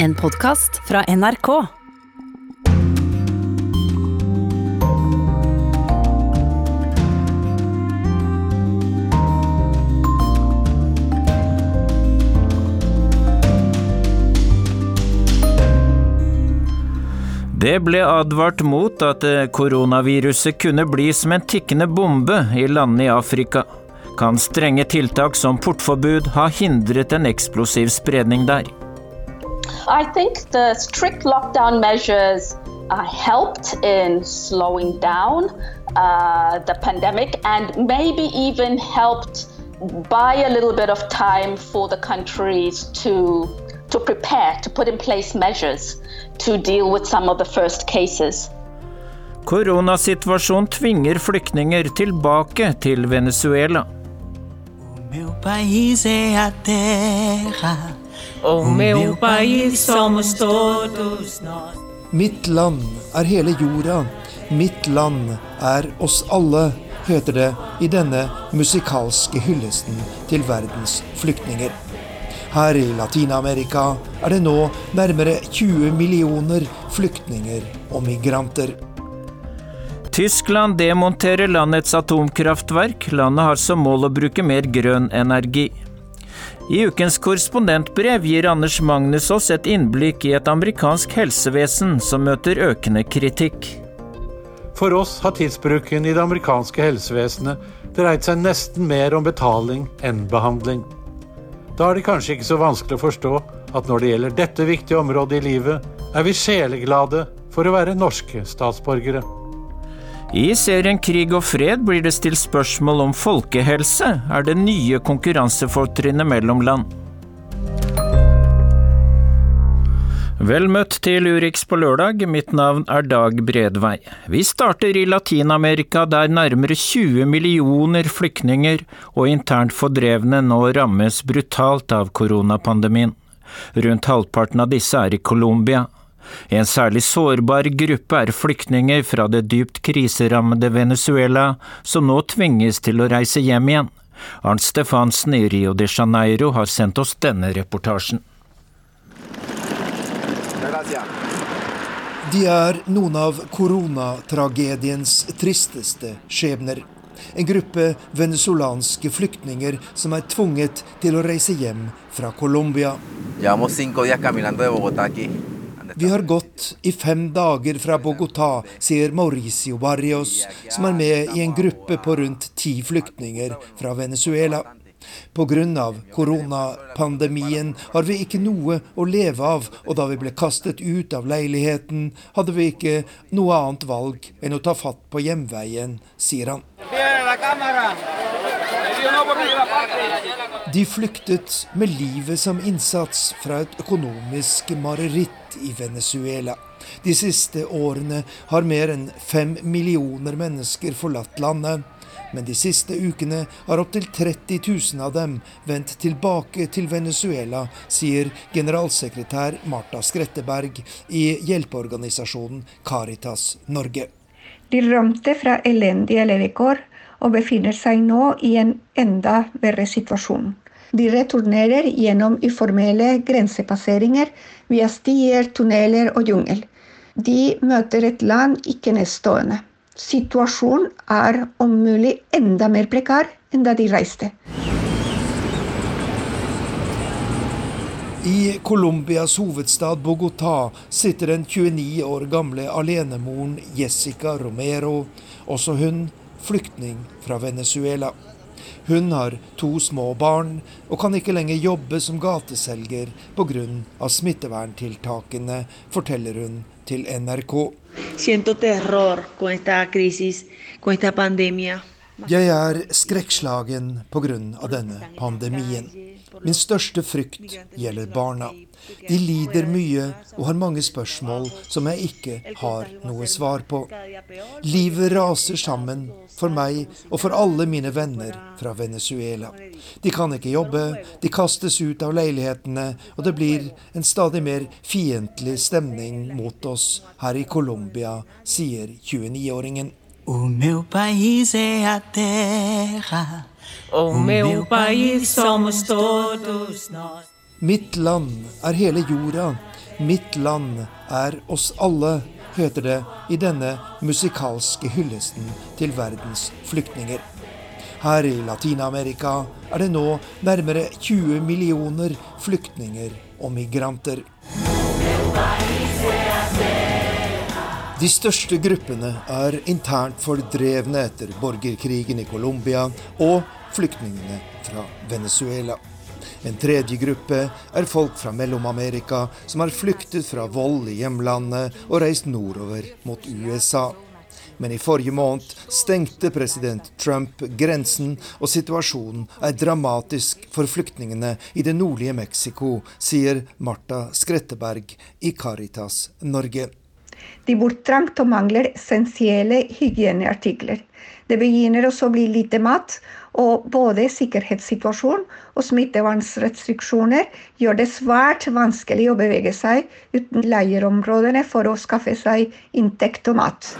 En podkast fra NRK. Det ble advart mot at eh, koronaviruset kunne bli som en tikkende bombe i landene i Afrika. Kan strenge tiltak som portforbud ha hindret en eksplosiv spredning der? I think the strict lockdown measures uh, helped in slowing down uh, the pandemic and maybe even helped buy a little bit of time for the countries to to prepare to put in place measures to deal with some of the first cases. Koronasituasjonen tvinger flyktninger tilbake til Venezuela. Meu país é a terra. O meu país somos todos nós. Mitt land er hele jorda. Mitt land er oss alle, heter det i denne musikalske hyllesten til verdens flyktninger. Her i Latin-Amerika er det nå nærmere 20 millioner flyktninger og migranter. Tyskland demonterer landets atomkraftverk. Landet har som mål å bruke mer grønn energi. I ukens korrespondentbrev gir Anders Magnus oss et innblikk i et amerikansk helsevesen som møter økende kritikk. For oss har tidsbruken i det amerikanske helsevesenet dreid seg nesten mer om betaling enn behandling. Da er det kanskje ikke så vanskelig å forstå at når det gjelder dette viktige området i livet, er vi sjeleglade for å være norske statsborgere. I serien Krig og fred blir det stilt spørsmål om folkehelse er det nye konkurransefortrinnet mellom land. Vel møtt til Urix på lørdag, mitt navn er Dag Bredvei. Vi starter i Latin-Amerika der nærmere 20 millioner flyktninger og internt fordrevne nå rammes brutalt av koronapandemien. Rundt halvparten av disse er i Colombia. En særlig sårbar gruppe er flyktninger fra det dypt kriserammede Venezuela, som nå tvinges til å reise hjem igjen. Arnt Stefansen i Rio de Janeiro har sendt oss denne reportasjen. De er noen av koronatragediens tristeste skjebner. En gruppe venezuelanske flyktninger som er tvunget til å reise hjem fra Colombia. Vi har gått i fem dager fra Bogotá, sier Mauricio Barrios, som er med i en gruppe på rundt ti flyktninger fra Venezuela. Pga. koronapandemien har vi ikke noe å leve av, og da vi ble kastet ut av leiligheten, hadde vi ikke noe annet valg enn å ta fatt på hjemveien, sier han. De flyktet med livet som innsats fra et økonomisk mareritt i Venezuela. De siste årene har mer enn fem millioner mennesker forlatt landet men de siste ukene har opptil 30 000 av dem vendt tilbake til Venezuela, sier generalsekretær Marta Skretteberg i hjelpeorganisasjonen Caritas Norge. De rømte fra elendige levekår og befinner seg nå i en enda verre situasjon. De returnerer gjennom uformelle grensepasseringer via stier, tunneler og jungel. De møter et land ikke nedstående. Situasjonen er om mulig enda mer prekar enn da de reiste. I Colombias hovedstad Bogotá sitter den 29 år gamle alenemoren Jessica Romero, også hun flyktning fra Venezuela. Hun har to små barn og kan ikke lenger jobbe som gateselger pga. smitteverntiltakene, forteller hun til NRK. Jeg er skrekkslagen pga. denne pandemien. Min største frykt gjelder barna. De lider mye og har mange spørsmål som jeg ikke har noe svar på. Livet raser sammen for meg og for alle mine venner fra Venezuela. De kan ikke jobbe, de kastes ut av leilighetene, og det blir en stadig mer fiendtlig stemning mot oss her i Colombia, sier 29-åringen. O meu país é a terra O meu país somos todos nós. Mitt land er hele jorda. 'Mitt land er oss alle', heter det i denne musikalske hyllesten til verdens flyktninger. Her i Latin-Amerika er det nå nærmere 20 millioner flyktninger og migranter. De største gruppene er internt fordrevne etter borgerkrigen i Colombia og flyktningene fra Venezuela. En tredje gruppe er folk fra Mellom-Amerika som har flyktet fra vold i hjemlandet og reist nordover mot USA. Men i forrige måned stengte president Trump grensen, og situasjonen er dramatisk for flyktningene i det nordlige Mexico, sier Marta Skretteberg i Caritas Norge. De bor trangt og mangler essensielle hygieneartikler. Det begynner også å bli lite mat, og både sikkerhetssituasjon og smittevernrestriksjoner gjør det svært vanskelig å bevege seg uten leirområdene for å skaffe seg inntekt og mat.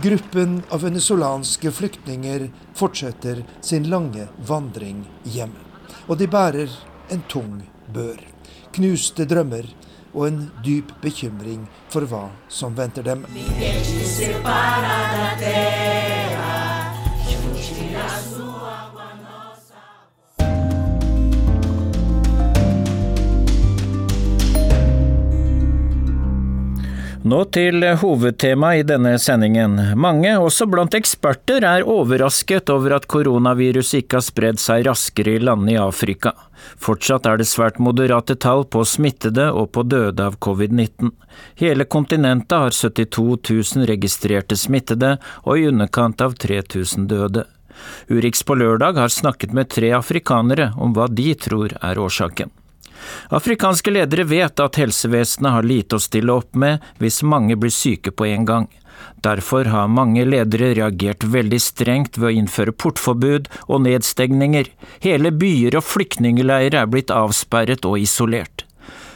Gruppen av venezuelanske flyktninger fortsetter sin lange vandring hjem. Og de bærer en tung bør. Knuste drømmer og en dyp bekymring for hva som venter dem. Nå til hovedtemaet i denne sendingen. Mange, også blant eksperter, er overrasket over at koronaviruset ikke har spredd seg raskere i landene i Afrika. Fortsatt er det svært moderate tall på smittede og på døde av covid-19. Hele kontinentet har 72 000 registrerte smittede og i underkant av 3000 døde. Urix på lørdag har snakket med tre afrikanere om hva de tror er årsaken. Afrikanske ledere vet at helsevesenet har lite å stille opp med hvis mange blir syke på en gang. Derfor har mange ledere reagert veldig strengt ved å innføre portforbud og nedstengninger. Hele byer og flyktningleirer er blitt avsperret og isolert.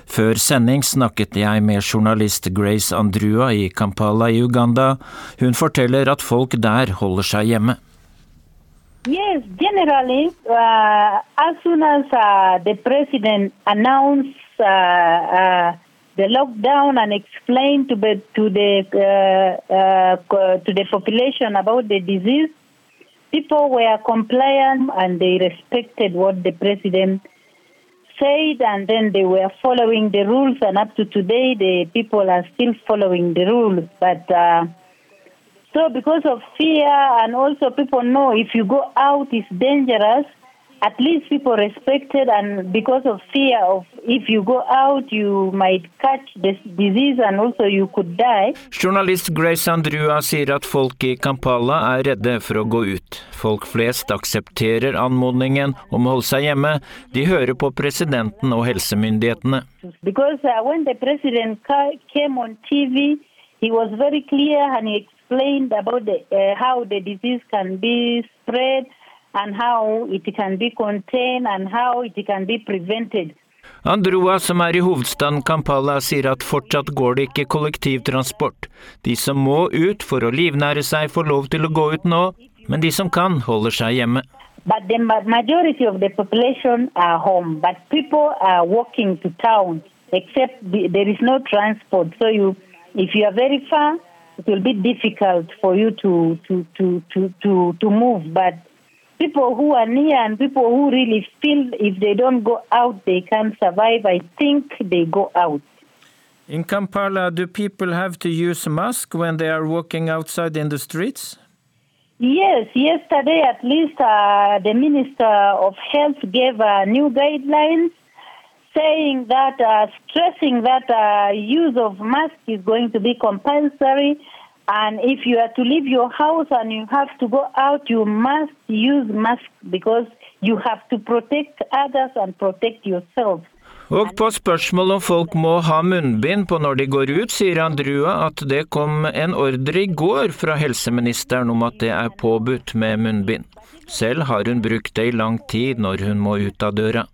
Før sending snakket jeg med journalist Grace Andrua i Kampala i Uganda. Hun forteller at folk der holder seg hjemme. Yes, generally, uh, as soon as uh, the president announced uh, uh the lockdown and explained to, be, to the uh, uh, to the population about the disease, people were compliant and they respected what the president said, and then they were following the rules. And up to today, the people are still following the rules, but so because of fear and also people know if you go out it's dangerous, at least people respect it and because of fear of if you go out you might catch this disease and also you could die. Journalist Grace Andrua sier at folk i Kampala er redde for å gå ut. Folk flest aksepterer anmodningen om å holde seg hjemme. De hører på presidenten og helsemyndighetene. Because uh, when the president came on TV, he was very clear and he explained about the, uh, how the disease can be spread and how it can be contained and how it can be prevented. Androa, som er i hovedstaden Kampala, sier at fortsatt går det ikke kollektivtransport. De som må ut for å livnære seg, får lov til å gå ut nå, men de som kan, holder seg hjemme. But the majority of the population are home, but people are walking to town, except there is no transport. So you, if you are very far, it will be difficult for you to to to to to, to move. But people who are near and people who really feel if they don't go out they can't survive, I think they go out. In Kampala, do people have to use a mask when they are walking outside in the streets? Yes, yesterday at least uh, the Minister of Health gave uh, new guidelines saying that, uh, stressing that uh, use of mask is going to be compulsory. And if you are to leave your house and you have to go out, you must use mask because you have to protect others and protect yourself. Og på spørsmål om folk må ha munnbind på når de går ut, sier Andrua at det kom en ordre i går fra helseministeren om at det er påbudt med munnbind. Selv har hun brukt det i lang tid når hun må ut av døra.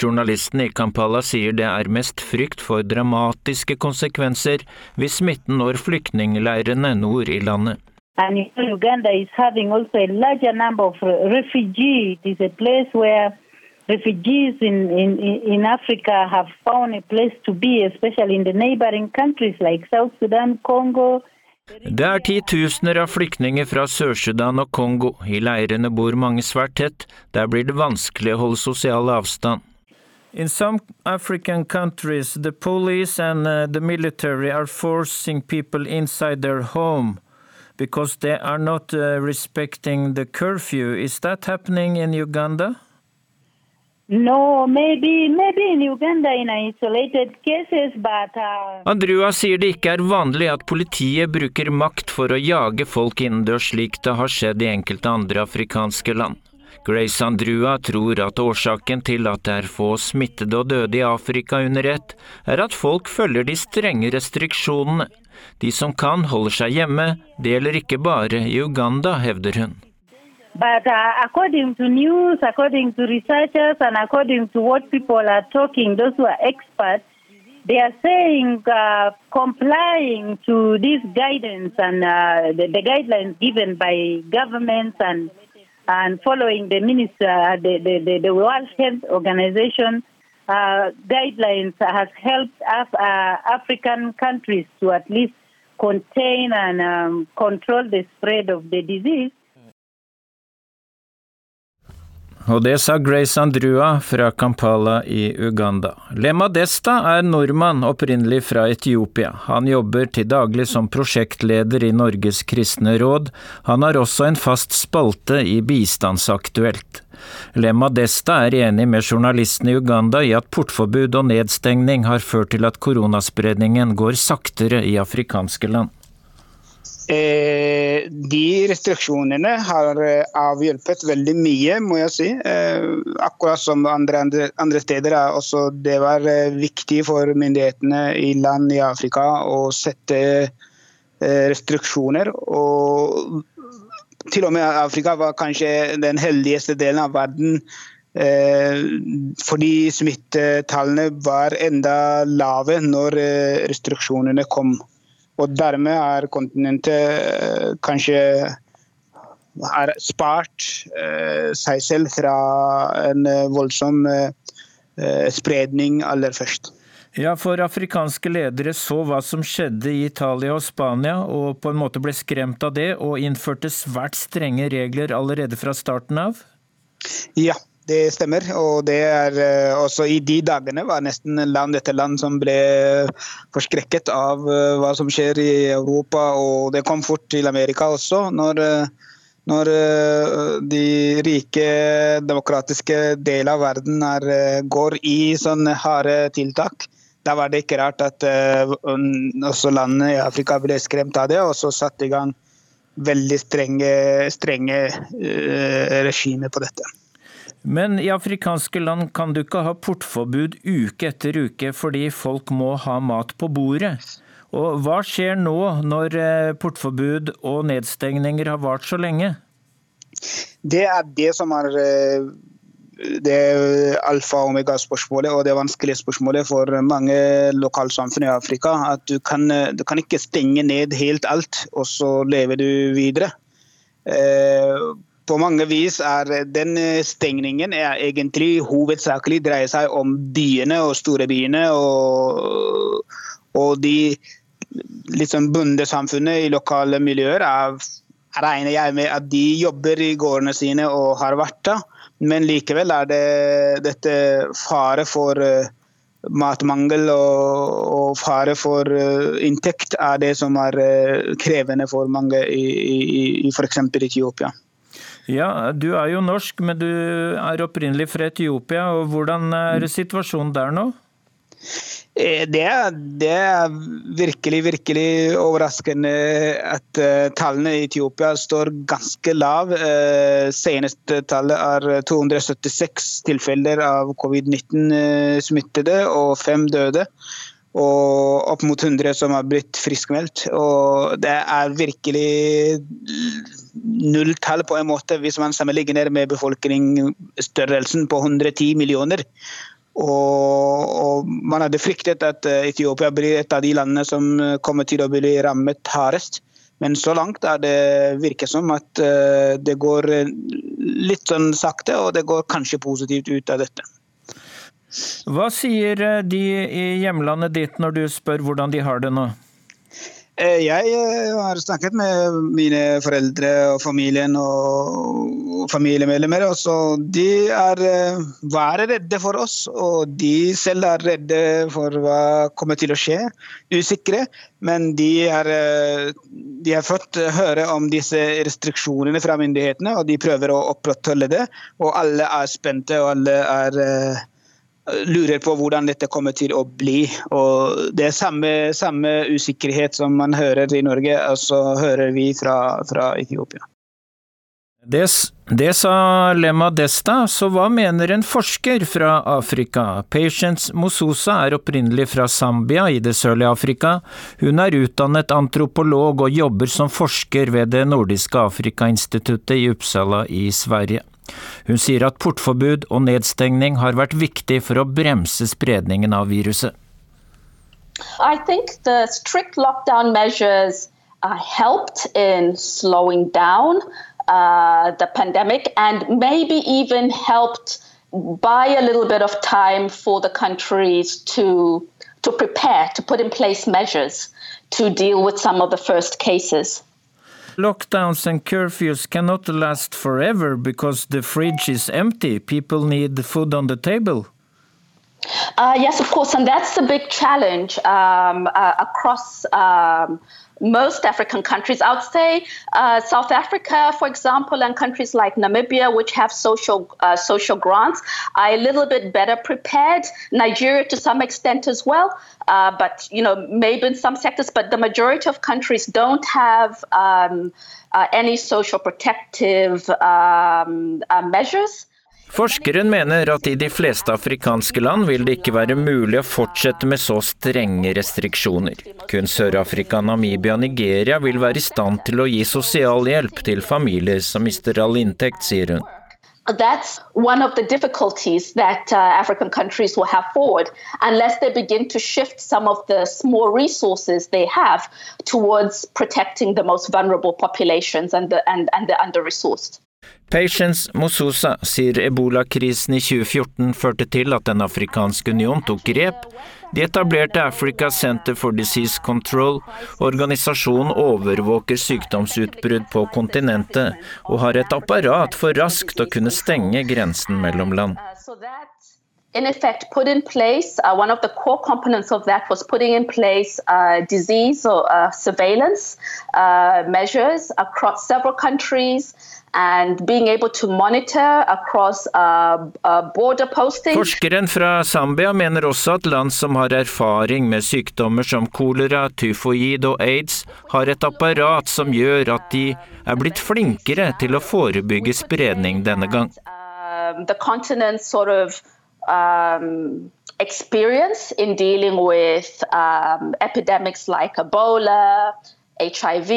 Journalisten i Kampala sier det er mest frykt for dramatiske konsekvenser hvis smitten når flyktningleirene nord i landet. And Uganda is having also a larger number of refugees. It is a place where refugees in, in, in Africa have found a place to be, especially in the neighboring countries like South Sudan, Congo. Det er titusener av flyktninger fra Sør-Sudan og Kongo. I leirene bor mange svært tett. Der blir det vanskelig å holde sosial avstand. In some African countries, the police and uh, the military are forcing people inside their home because they are not uh, respecting the curfew. Is that happening in Uganda? No, maybe maybe in Uganda in isolated cases, but uh, Andrua sier det ikke er vanlig at politiet bruker makt for å jage folk innendørs slik det har skjedd i enkelte andre afrikanske land. Grace Andrua tror at årsaken til at det er få smittede og døde i Afrika under ett, er at folk følger de strenge restriksjonene. De som kan, holder seg hjemme. Det gjelder ikke bare i Uganda, hevder hun. But uh, according to news, according to researchers, and according to what people are talking, those who are experts, they are saying uh, complying to this guidance and uh, the, the guidelines given by governments and and following the minister, the, the, the, the World Health Organization uh, guidelines has helped Af- uh, African countries to at least contain and um, control the spread of the disease. Og det sa Grace Andrua fra Kampala i Uganda. Lema Desta er nordmann, opprinnelig fra Etiopia. Han jobber til daglig som prosjektleder i Norges kristne råd. Han har også en fast spalte i Bistandsaktuelt. Lema Desta er enig med journalistene i Uganda i at portforbud og nedstengning har ført til at koronaspredningen går saktere i afrikanske land. Eh, de restriksjonene har eh, avhjulpet veldig mye, må jeg si. Eh, akkurat som andre, andre, andre steder. Også det var eh, viktig for myndighetene i land i Afrika å sette eh, restriksjoner. Og til og med Afrika var kanskje den heldigste delen av verden. Eh, fordi smittetallene var enda lave når restriksjonene kom. Og dermed har kontinentet kanskje har spart eh, seg selv fra en voldsom eh, spredning aller først. Ja, for afrikanske ledere så hva som skjedde i Italia og Spania, og på en måte ble skremt av det, og innførte svært strenge regler allerede fra starten av? Ja, det stemmer. Og det er også i de dagene var nesten land etter land som ble forskrekket av hva som skjer i Europa. Og det kom fort til Amerika også. Når, når de rike, demokratiske deler av verden er, går i sånne harde tiltak. Da var det ikke rart at også landene i Afrika ble skremt av det, og så satte i gang veldig strenge, strenge regimer på dette. Men i afrikanske land kan du ikke ha portforbud uke etter uke fordi folk må ha mat på bordet. Og hva skjer nå når portforbud og nedstengninger har vart så lenge? Det er det som er det alfa og omega-spørsmålet og det vanskelige spørsmålet for mange lokalsamfunn i Afrika. At du kan, du kan ikke stenge ned helt alt, og så lever du videre på mange vis er den stengningen er egentlig hovedsakelig dreier seg om byene og storebyene. Og, og de liksom bondesamfunnet i lokale miljøer er, regner jeg med at de jobber i gårdene sine og har vært da. Men likevel er det dette fare for matmangel og, og fare for inntekt er det som er krevende for mange i, i, i f.eks. Etiopia. Ja, Du er jo norsk, men du er opprinnelig fra Etiopia. og Hvordan er situasjonen der nå? Det er, det er virkelig, virkelig overraskende at uh, tallene i Etiopia står ganske lav. Uh, seneste tallet er 276 tilfeller av covid-19-smittede og fem døde. Og opp mot 100 som har blitt friskmeldt. Og det er virkelig nulltall på en måte, hvis man sammenligner med befolkningsstørrelsen på 110 millioner. Og, og, man hadde fryktet at Etiopia blir et av de landene som kommer til å bli rammet hardest. Men så langt er det virker som at det går litt sånn sakte, og det går kanskje positivt ut av dette. Hva sier de i hjemlandet ditt når du spør hvordan de har det nå? Eh, jeg eh, har snakket med mine foreldre og familien og familiemedlemmer. og De er eh, bare redde for oss, og de selv er redde for hva kommer til å skje. Usikre. Men de, er, de har fått høre om disse restriksjonene fra myndighetene, og de prøver å opprettholde det. Og alle er spente, og alle er lurer på hvordan dette kommer til å bli. Og det er samme, samme usikkerhet som man hører i Norge, og så hører vi fra, fra Etiopia. Det, det, sa Lema Desta, så hva mener en forsker fra Afrika? Patience Mososa er opprinnelig fra Zambia i det sørlige Afrika. Hun er utdannet antropolog og jobber som forsker ved Det nordiske Afrikainstituttet i Uppsala i Sverige. Hun sier at portforbud og nedstengning har vært viktig for å bremse spredningen av viruset. I think the strict lockdown measures uh, helped in slowing down uh, the pandemic and maybe even helped buy a little bit of time for the countries to to prepare to put in place measures to deal with some of the first cases. Lockdowns and curfews cannot last forever because the fridge is empty. People need food on the table. Uh, yes, of course, and that's a big challenge um, uh, across um, most African countries. I would say uh, South Africa, for example, and countries like Namibia, which have social uh, social grants, are a little bit better prepared. Nigeria, to some extent, as well, uh, but you know maybe in some sectors. But the majority of countries don't have um, uh, any social protective um, uh, measures. Forskeren mener at i de fleste afrikanske land vil det ikke være mulig å fortsette med så strenge restriksjoner. Kun Sør-Afrika, Namibia og Nigeria vil være i stand til å gi sosialhjelp til familier som mister all inntekt, sier hun. That's one of the difficulties that uh, African countries will have forward unless they begin to shift some of the small resources they have towards protecting the most vulnerable populations and the, and, and the under-resourced. Patience Mosusa sier ebolakrisen i 2014 førte til at Den afrikanske union tok grep. De etablerte Africa Center for Disease Control. Organisasjonen overvåker sykdomsutbrudd på kontinentet, og har et apparat for raskt å kunne stenge grensen mellom land. in effect put in place uh, one of the core components of that was putting in place uh, disease or uh, surveillance uh, measures across several countries and being able to monitor across uh, uh, border posting. Forskeren fra Zambia mener også at land som har erfaring med sykdommer som kolera, tyfoid og aids, har et apparat som gjør at de er blitt flinkere til å forebygge spredning denne gang. Um, the continent sort of um, experience in dealing with um, epidemics like Ebola, HIV,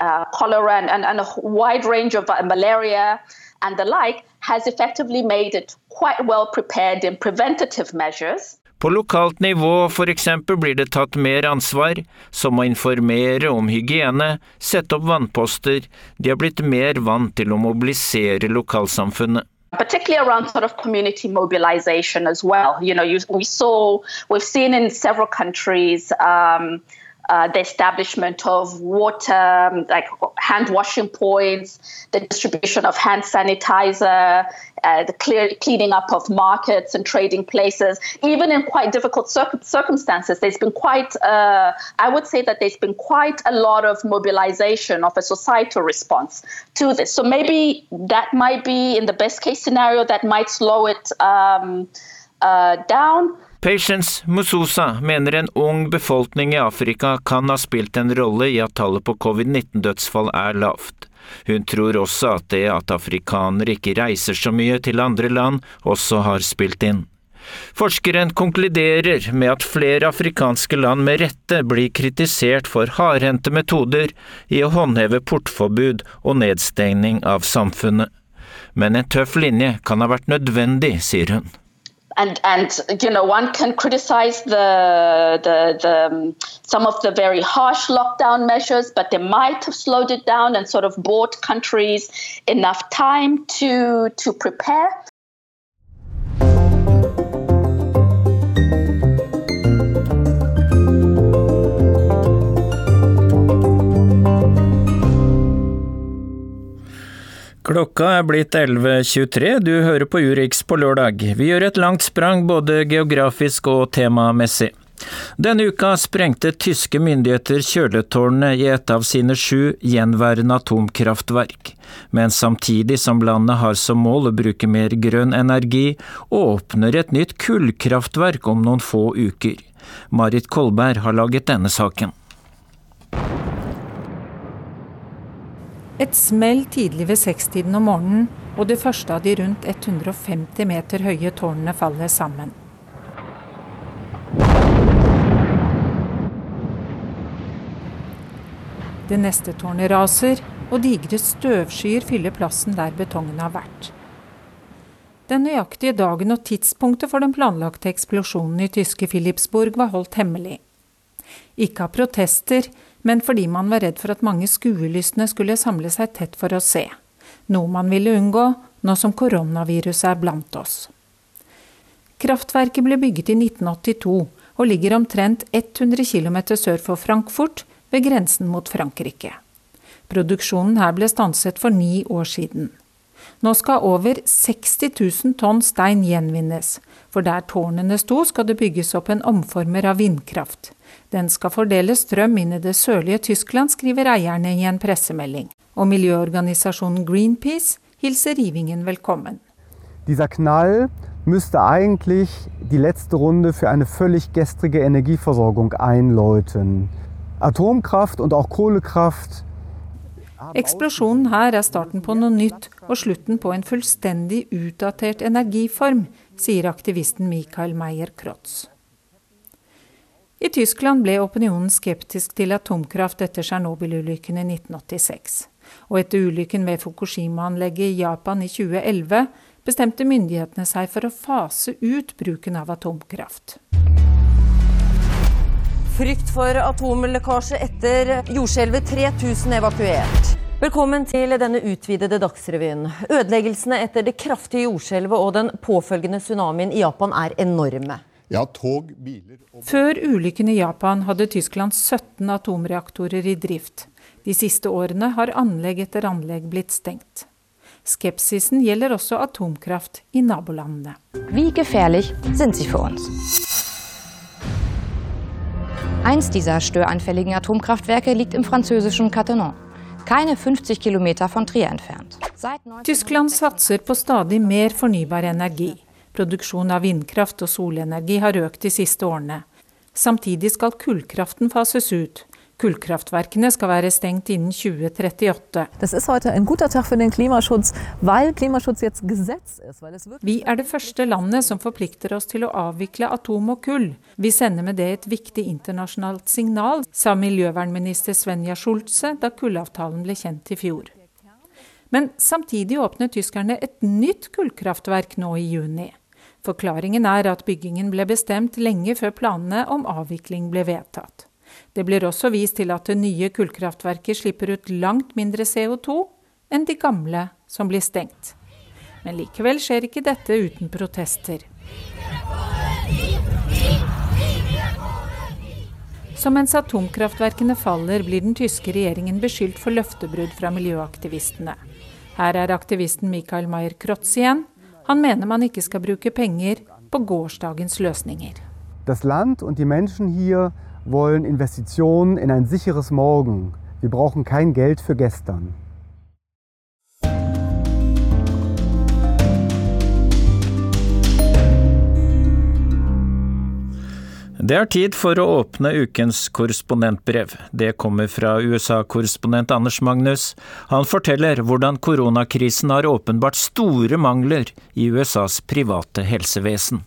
uh, cholera, and, and, a wide range of uh, malaria and the like, has effectively made it quite well prepared in preventative measures. På lokalt nivå for eksempel blir det tatt mer ansvar, som å informere om hygiene, sette opp vannposter, de har blitt mer vant til å mobilisere lokalsamfunnet. particularly around sort of community mobilization as well. You know, you, we saw, we've seen in several countries um, uh, the establishment of water, like hand washing points, the distribution of hand sanitizer, uh, the clear, cleaning up of markets and trading places. Even in quite difficult cir- circumstances, there's been quite, uh, I would say that there's been quite a lot of mobilization of a societal response to this. So maybe that might be, in the best case scenario, that might slow it um, uh, down. Patience Mususa mener en ung befolkning i Afrika kan ha spilt en rolle i at tallet på covid-19-dødsfall er lavt. Hun tror også at det at afrikanere ikke reiser så mye til andre land, også har spilt inn. Forskeren konkluderer med at flere afrikanske land med rette blir kritisert for hardhendte metoder i å håndheve portforbud og nedstengning av samfunnet. Men en tøff linje kan ha vært nødvendig, sier hun. And and you know one can criticize the the, the um, some of the very harsh lockdown measures, but they might have slowed it down and sort of bought countries enough time to to prepare. Klokka er blitt 11.23, du hører på Urix på lørdag. Vi gjør et langt sprang både geografisk og temamessig. Denne uka sprengte tyske myndigheter kjøletårnene i et av sine sju gjenværende atomkraftverk, men samtidig som landet har som mål å bruke mer grønn energi, åpner et nytt kullkraftverk om noen få uker. Marit Kolberg har laget denne saken. Et smell tidlig ved sekstiden om morgenen, og det første av de rundt 150 meter høye tårnene faller sammen. Det neste tårnet raser, og digre støvskyer fyller plassen der betongen har vært. Den nøyaktige dagen og tidspunktet for den planlagte eksplosjonen i tyske Philipsburg var holdt hemmelig. Ikke av protester, men fordi man var redd for at mange skuelystne skulle samle seg tett for å se. Noe man ville unngå nå som koronaviruset er blant oss. Kraftverket ble bygget i 1982 og ligger omtrent 100 km sør for Frankfurt, ved grensen mot Frankrike. Produksjonen her ble stanset for ni år siden. Nå skal over 60 000 tonn stein gjenvinnes, for der tårnene sto skal det bygges opp en omformer av vindkraft. Den skal fordele strøm inn i det sørlige Tyskland, skriver eierne i en pressemelding. Og miljøorganisasjonen Greenpeace hilser rivingen velkommen. Dieser Knall müsste eigentlich die letzte Runde für eine völlig gestrige Energieversorgung einläuten. Atomkraft und auch Kohlekraft Eksplosjonen her er starten på noe nytt og slutten på en fullstendig utdatert energiform, sier aktivisten Michael Meyer-Krotz. I Tyskland ble opinionen skeptisk til atomkraft etter Tsjernobyl-ulykken i 1986. Og etter ulykken ved Fukushima-anlegget i Japan i 2011 bestemte myndighetene seg for å fase ut bruken av atomkraft. Frykt for atomlekkasje etter jordskjelvet. 3000 evakuert. Velkommen til denne utvidede Dagsrevyen. Ødeleggelsene etter det kraftige jordskjelvet og den påfølgende tsunamien i Japan er enorme. Ja, tog, biler og... Før ulykken i Japan hadde Tyskland 17 atomreaktorer i drift. De siste årene har anlegg etter anlegg blitt stengt. Skepsisen gjelder også atomkraft i nabolandene. Wie gefährlich sind sie für uns? Eins dieser störanfälligen Atomkraftwerke liegt im französischen Cattenom, keine 50 Kilometer von Trier entfernt. Tyskland satser på stadig mer fornybar energi. Produksjon av vindkraft og solenergi har økt de siste årene. Samtidig skal kullkraften fases ut. Kullkraftverkene skal være stengt innen 2038. Vi er det første landet som forplikter oss til å avvikle atom og kull. Vi sender med det et viktig internasjonalt signal, sa miljøvernminister Svenja Schulze da kullavtalen ble kjent i fjor. Men samtidig åpnet tyskerne et nytt kullkraftverk nå i juni. Forklaringen er at byggingen ble bestemt lenge før planene om avvikling ble vedtatt. Det blir også vist til at det nye kullkraftverket slipper ut langt mindre CO2 enn de gamle som blir stengt. Men likevel skjer ikke dette uten protester. Så mens atomkraftverkene faller, blir den tyske regjeringen beskyldt for løftebrudd fra miljøaktivistene. Her er aktivisten Michael Maier-Krotz igjen. Han mener man ikke skal bruke penger på gårsdagens løsninger. Das Land und die Menschen hier wollen Investitionen in ein sicheres Morgen. Wir brauchen kein Geld für gestern. Det er tid for å åpne ukens korrespondentbrev. Det kommer fra USA-korrespondent Anders Magnus. Han forteller hvordan koronakrisen har åpenbart store mangler i USAs private helsevesen.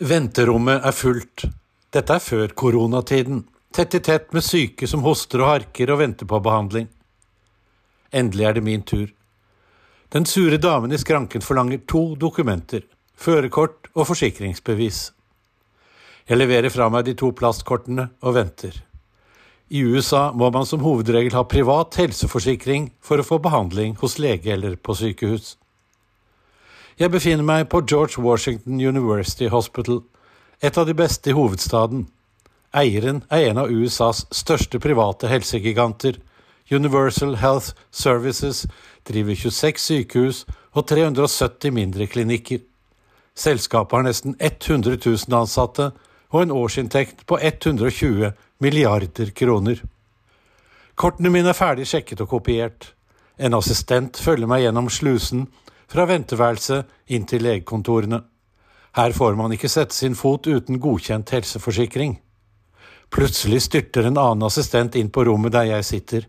Venterommet er fullt. Dette er før koronatiden. Tett i tett med syke som hoster og harker og venter på behandling. Endelig er det min tur. Den sure damen i skranken forlanger to dokumenter. førerkort og forsikringsbevis. Jeg leverer fra meg de to plastkortene og venter. I USA må man som hovedregel ha privat helseforsikring for å få behandling hos lege eller på sykehus. Jeg befinner meg på George Washington University Hospital, et av de beste i hovedstaden. Eieren er en av USAs største private helsegiganter. Universal Health Services driver 26 sykehus og 370 mindre klinikker. Selskapet har nesten 100 000 ansatte og en årsinntekt på 120 milliarder kroner. Kortene mine er ferdig sjekket og kopiert. En assistent følger meg gjennom slusen fra venteværelset inn til legekontorene. Her får man ikke sette sin fot uten godkjent helseforsikring. Plutselig styrter en annen assistent inn på rommet der jeg sitter.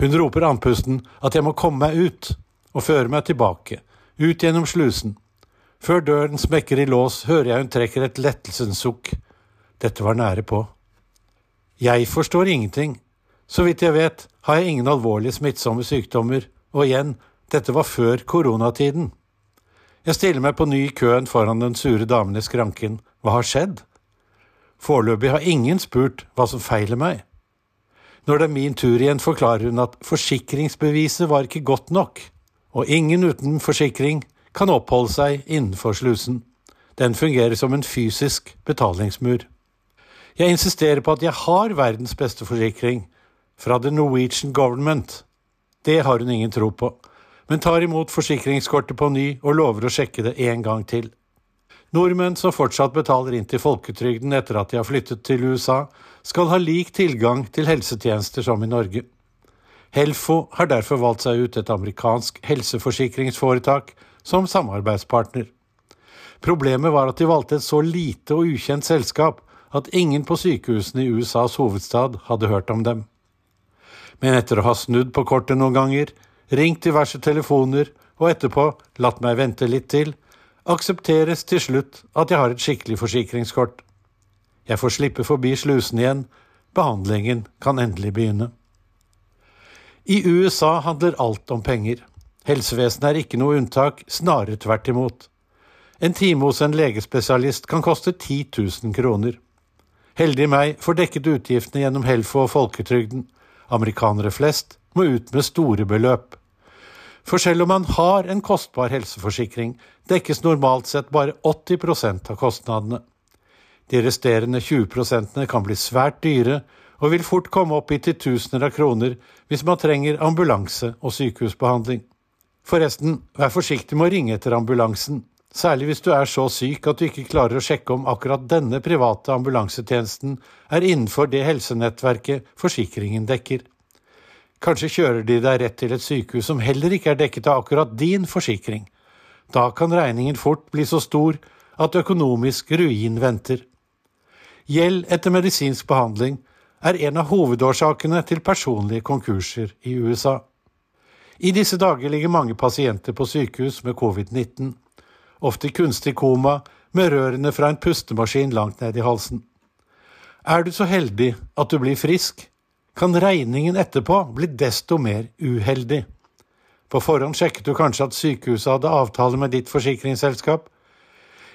Hun roper andpusten at jeg må komme meg ut, og føre meg tilbake, ut gjennom slusen. Før døren smekker i lås, hører jeg hun trekker et lettelsens sukk. Dette var nære på. Jeg forstår ingenting. Så vidt jeg vet, har jeg ingen alvorlige smittsomme sykdommer, og igjen, dette var før koronatiden. Jeg stiller meg på ny i køen foran den sure damen i skranken. Hva har skjedd? Foreløpig har ingen spurt hva som feiler meg. Når det er min tur igjen, forklarer hun at forsikringsbeviset var ikke godt nok, og ingen uten forsikring kan oppholde seg innenfor slusen. Den fungerer som en fysisk betalingsmur. Jeg insisterer på at jeg har verdens beste forsikring, fra The Norwegian Government. Det har hun ingen tro på men tar imot forsikringskortet på ny og lover å sjekke det en gang til. Nordmenn som fortsatt betaler inn til folketrygden etter at de har flyttet til USA, skal ha lik tilgang til helsetjenester som i Norge. Helfo har derfor valgt seg ut et amerikansk helseforsikringsforetak som samarbeidspartner. Problemet var at de valgte et så lite og ukjent selskap at ingen på sykehusene i USAs hovedstad hadde hørt om dem. Men etter å ha snudd på kortet noen ganger, ringt diverse telefoner og etterpå latt meg vente litt til, aksepteres til slutt at jeg har et skikkelig forsikringskort. Jeg får slippe forbi slusen igjen, behandlingen kan endelig begynne. I USA handler alt om penger. Helsevesenet er ikke noe unntak, snarere tvert imot. En time hos en legespesialist kan koste 10 000 kroner. Heldig meg får dekket utgiftene gjennom Helfo og folketrygden. Amerikanere flest må ut med store beløp. For selv om man har en kostbar helseforsikring, dekkes normalt sett bare 80% av kostnadene. De resterende 20% kan bli svært dyre og vil fort komme opp i titusener av kroner hvis man trenger ambulanse og sykehusbehandling. Forresten, vær forsiktig med å ringe etter ambulansen, særlig hvis du er så syk at du ikke klarer å sjekke om akkurat denne private ambulansetjenesten er innenfor det helsenettverket forsikringen dekker. Kanskje kjører de deg rett til et sykehus som heller ikke er dekket av akkurat din forsikring. Da kan regningen fort bli så stor at økonomisk ruin venter. Gjeld etter medisinsk behandling er en av hovedårsakene til personlige konkurser i USA. I disse dager ligger mange pasienter på sykehus med covid-19, ofte kunstig koma med rørene fra en pustemaskin langt ned i halsen. Er du så heldig at du blir frisk, kan regningen etterpå bli desto mer uheldig. På forhånd sjekket du kanskje at sykehuset hadde avtale med ditt forsikringsselskap.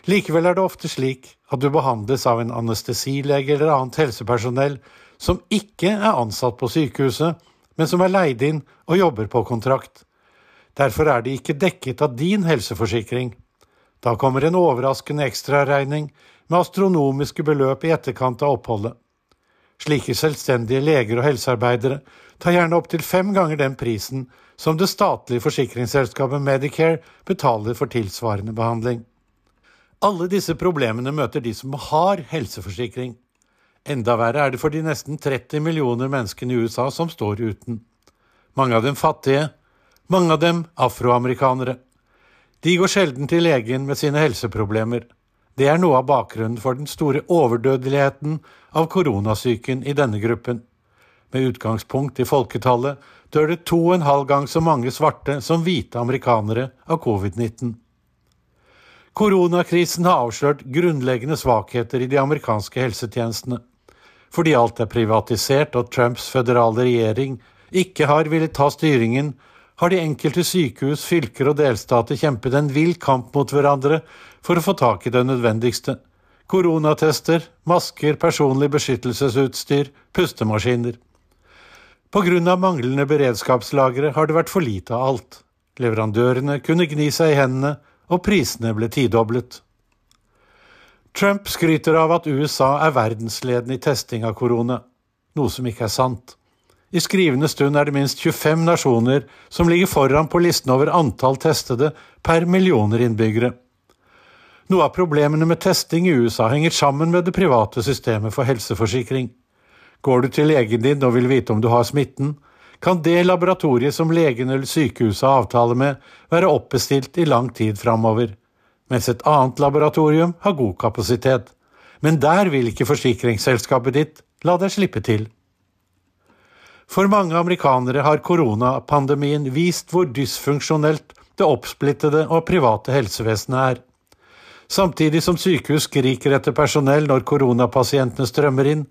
Likevel er det ofte slik at du behandles av en anestesilege eller annet helsepersonell som ikke er ansatt på sykehuset, men som er leid inn og jobber på kontrakt. Derfor er de ikke dekket av din helseforsikring. Da kommer en overraskende ekstraregning med astronomiske beløp i etterkant av oppholdet. Slike selvstendige leger og helsearbeidere tar gjerne opptil fem ganger den prisen som det statlige forsikringsselskapet Medicare betaler for tilsvarende behandling. Alle disse problemene møter de som har helseforsikring. Enda verre er det for de nesten 30 millioner menneskene i USA som står uten. Mange av dem fattige, mange av dem afroamerikanere. De går sjelden til legen med sine helseproblemer. Det er noe av bakgrunnen for den store overdødeligheten av koronasyken i denne gruppen. Med utgangspunkt i folketallet dør det to og en halv gang så mange svarte som hvite amerikanere av covid-19. Koronakrisen har avslørt grunnleggende svakheter i de amerikanske helsetjenestene. Fordi alt er privatisert og Trumps føderale regjering ikke har villet ta styringen, har de enkelte sykehus, fylker og delstater kjempet en vill kamp mot hverandre for å få tak i det nødvendigste. Koronatester, masker, personlig beskyttelsesutstyr, pustemaskiner. På grunn av manglende beredskapslagre har det vært for lite av alt. Leverandørene kunne gni seg i hendene, og prisene ble tidoblet. Trump skryter av at USA er verdensledende i testing av korona, noe som ikke er sant. I skrivende stund er det minst 25 nasjoner som ligger foran på listen over antall testede per millioner innbyggere. Noe av problemene med testing i USA henger sammen med det private systemet for helseforsikring. Går du til legen din og vil vite om du har smitten, kan det laboratoriet som legen eller sykehuset har avtale med, være oppbestilt i lang tid framover, mens et annet laboratorium har god kapasitet. Men der vil ikke forsikringsselskapet ditt la deg slippe til. For mange amerikanere har koronapandemien vist hvor dysfunksjonelt det oppsplittede og private helsevesenet er. Samtidig som sykehus skriker etter personell når koronapasientene strømmer inn,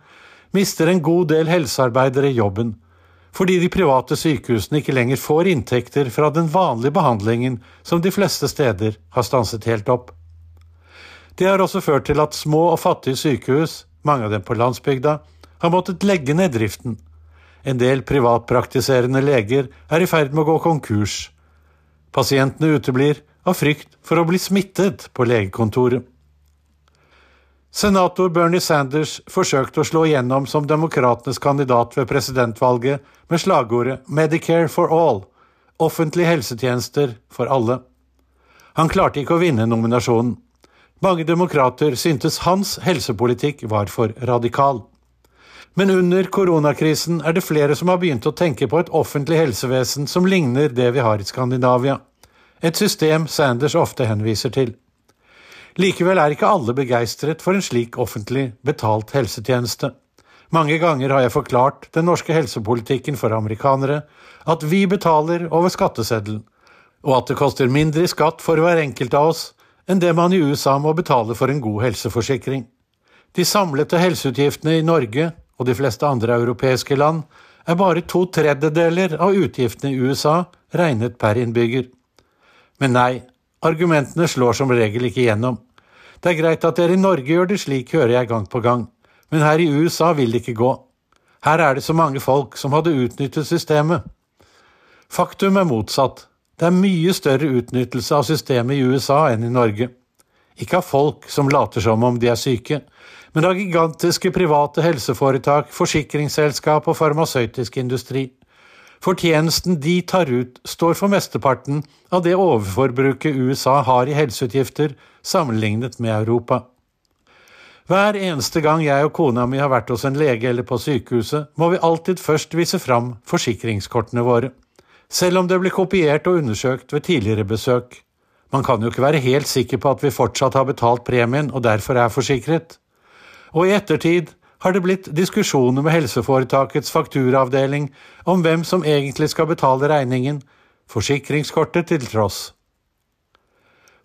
mister en god del helsearbeidere jobben, fordi de private sykehusene ikke lenger får inntekter fra den vanlige behandlingen som de fleste steder har stanset helt opp. Det har også ført til at små og fattige sykehus, mange av dem på landsbygda, har måttet legge ned driften en del privatpraktiserende leger er i ferd med å gå konkurs. Pasientene uteblir av frykt for å bli smittet på legekontoret. Senator Bernie Sanders forsøkte å slå igjennom som demokratenes kandidat ved presidentvalget med slagordet Medicare for all – offentlige helsetjenester for alle. Han klarte ikke å vinne nominasjonen. Mange demokrater syntes hans helsepolitikk var for radikal. Men under koronakrisen er det flere som har begynt å tenke på et offentlig helsevesen som ligner det vi har i Skandinavia, et system Sanders ofte henviser til. Likevel er ikke alle begeistret for en slik offentlig betalt helsetjeneste. Mange ganger har jeg forklart den norske helsepolitikken for amerikanere, at vi betaler over skatteseddelen, og at det koster mindre i skatt for hver enkelt av oss enn det man i USA må betale for en god helseforsikring. De samlede helseutgiftene i Norge og de fleste andre europeiske land, er bare to tredjedeler av utgiftene i USA regnet per innbygger. Men nei, argumentene slår som regel ikke gjennom. Det er greit at dere i Norge gjør det slik, hører jeg gang på gang, men her i USA vil det ikke gå. Her er det så mange folk som hadde utnyttet systemet. Faktum er motsatt. Det er mye større utnyttelse av systemet i USA enn i Norge. Ikke av folk som later som om de er syke, men av gigantiske private helseforetak, forsikringsselskap og farmasøytisk industri. Fortjenesten de tar ut, står for mesteparten av det overforbruket USA har i helseutgifter sammenlignet med Europa. Hver eneste gang jeg og kona mi har vært hos en lege eller på sykehuset, må vi alltid først vise fram forsikringskortene våre, selv om det blir kopiert og undersøkt ved tidligere besøk. Man kan jo ikke være helt sikker på at vi fortsatt har betalt premien og derfor er forsikret og i ettertid har det blitt diskusjoner med helseforetakets fakturaavdeling om hvem som egentlig skal betale regningen, forsikringskortet til tross.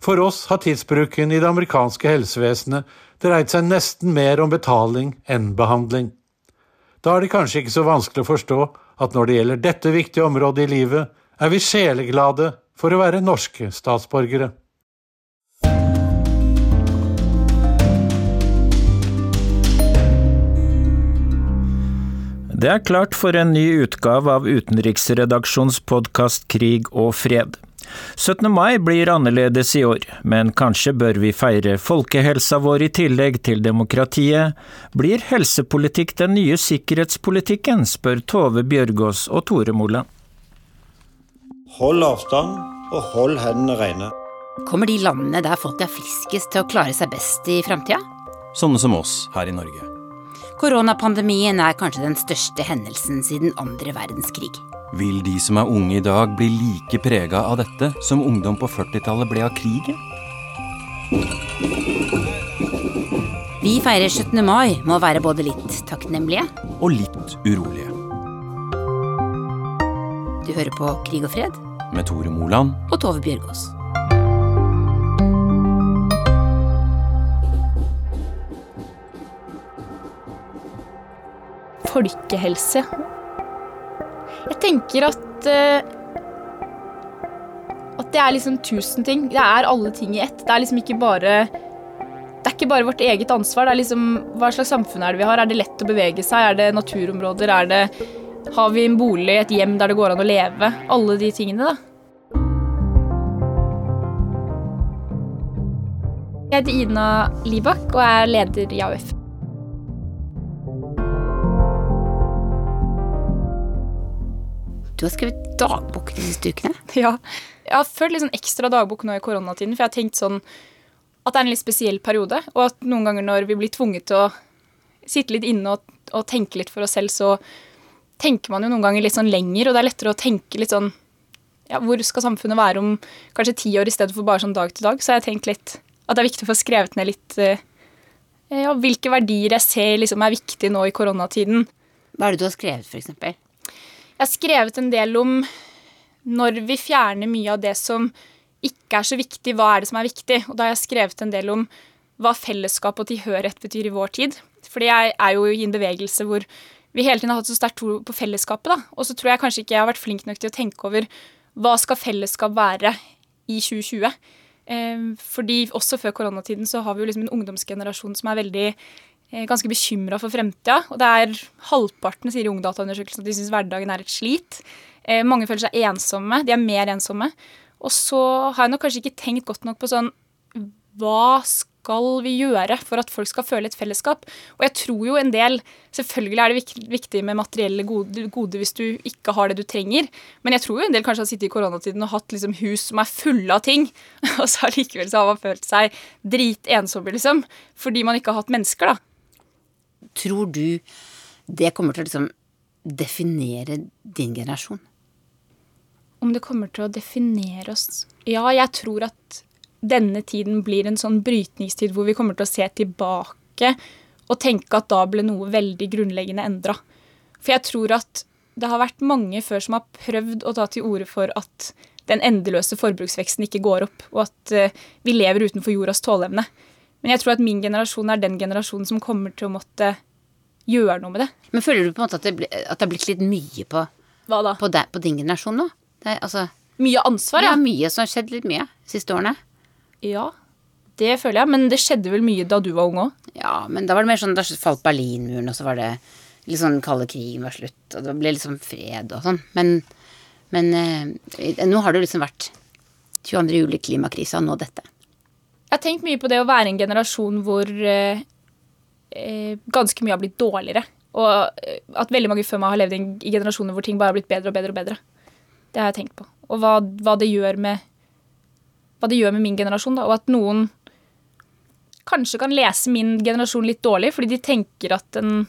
For oss har tidsbruken i det amerikanske helsevesenet dreid seg nesten mer om betaling enn behandling. Da er det kanskje ikke så vanskelig å forstå at når det gjelder dette viktige området i livet, er vi sjeleglade for å være norske statsborgere. Det er klart for en ny utgave av utenriksredaksjons podkast Krig og fred. 17. mai blir annerledes i år, men kanskje bør vi feire folkehelsa vår i tillegg til demokratiet. Blir helsepolitikk den nye sikkerhetspolitikken, spør Tove Bjørgaas og Tore Moland. Hold avstand, og hold hendene rene. Kommer de landene der folk er friskest til å klare seg best i framtida? Sånne som oss her i Norge. Koronapandemien er kanskje den største hendelsen siden andre verdenskrig. Vil de som er unge i dag bli like prega av dette som ungdom på 40-tallet ble av krigen? Vi feirer 17. mai med å være både litt takknemlige Og litt urolige. Du hører på Krig og fred Med Tore Moland og Tove Bjørgaas. Folkehelse. Jeg tenker at uh, det er liksom tusen ting. Det er alle ting i ett. Det er liksom ikke bare det er ikke bare vårt eget ansvar. Det er liksom, Hva slags samfunn er det vi har? Er det lett å bevege seg? Er det naturområder? Er det, har vi en bolig, et hjem der det går an å leve? Alle de tingene, da. Jeg heter Ina Libak og er leder i AUF. Du har skrevet dagbok de siste ukene? Ja. Jeg har følt litt sånn ekstra dagbok nå i koronatiden, for jeg har tenkt sånn at det er en litt spesiell periode, og at noen ganger når vi blir tvunget til å sitte litt inne og, og tenke litt for oss selv, så tenker man jo noen ganger litt sånn lenger, og det er lettere å tenke litt sånn ja, Hvor skal samfunnet være om kanskje ti år i stedet for bare sånn dag til dag? Så jeg har tenkt litt at det er viktig å få skrevet ned litt uh, ja, hvilke verdier jeg ser liksom er viktige nå i koronatiden. Hva er det du har skrevet, f.eks.? Jeg har skrevet en del om når vi fjerner mye av det som ikke er så viktig, hva er det som er viktig? Og da har jeg skrevet en del om hva fellesskap og tilhørighet betyr i vår tid. Fordi jeg er jo i en bevegelse hvor vi hele tiden har hatt så sterkt tro på fellesskapet. da. Og så tror jeg kanskje ikke jeg har vært flink nok til å tenke over hva skal fellesskap være i 2020. Eh, fordi også før koronatiden så har vi jo liksom en ungdomsgenerasjon som er veldig ganske bekymra for fremtida. Og det er halvparten sier i Ungdataundersøkelsen at de syns hverdagen er et slit. Eh, mange føler seg ensomme. De er mer ensomme. Og så har jeg nok kanskje ikke tenkt godt nok på sånn Hva skal vi gjøre for at folk skal føle et fellesskap? Og jeg tror jo en del Selvfølgelig er det viktig med materielle gode hvis du ikke har det du trenger, men jeg tror jo en del kanskje har sittet i koronatiden og hatt liksom hus som er fulle av ting, og så allikevel så har man følt seg dritensomme, liksom. Fordi man ikke har hatt mennesker, da. Tror du det kommer til å liksom definere din generasjon? om det kommer til å definere oss Ja, jeg tror at denne tiden blir en sånn brytningstid hvor vi kommer til å se tilbake og tenke at da ble noe veldig grunnleggende endra. For jeg tror at det har vært mange før som har prøvd å ta til orde for at den endeløse forbruksveksten ikke går opp, og at uh, vi lever utenfor jordas tåleevne. Men jeg tror at min generasjon er den generasjonen som kommer til å måtte gjøre noe med det. Men føler du på en måte at det, ble, at det har blitt litt mye på, på, deg, på din generasjon nå? Det, altså, mye ansvar, ja. ja. Mye som har skjedd litt mye de siste årene. Ja, det føler jeg. Men det skjedde vel mye da du var ung òg? Ja, men da var det mer sånn Da falt Berlinmuren, og så var det litt sånn kalde krigen var slutt, og det ble liksom fred og sånn. Men, men eh, nå har det liksom vært 22. juli, klimakrisa, og nå dette. Jeg har tenkt mye på det å være en generasjon hvor eh, eh ganske mye har blitt dårligere. Og eh, at veldig mange før meg har levd i generasjoner hvor ting bare har blitt bedre og bedre og bedre. Det har jeg tenkt på. Og hva, hva, det gjør med hva det gjør med min generasjon. Da. Og at noen kanskje kan lese min generasjon litt dårlig, fordi de tenker at den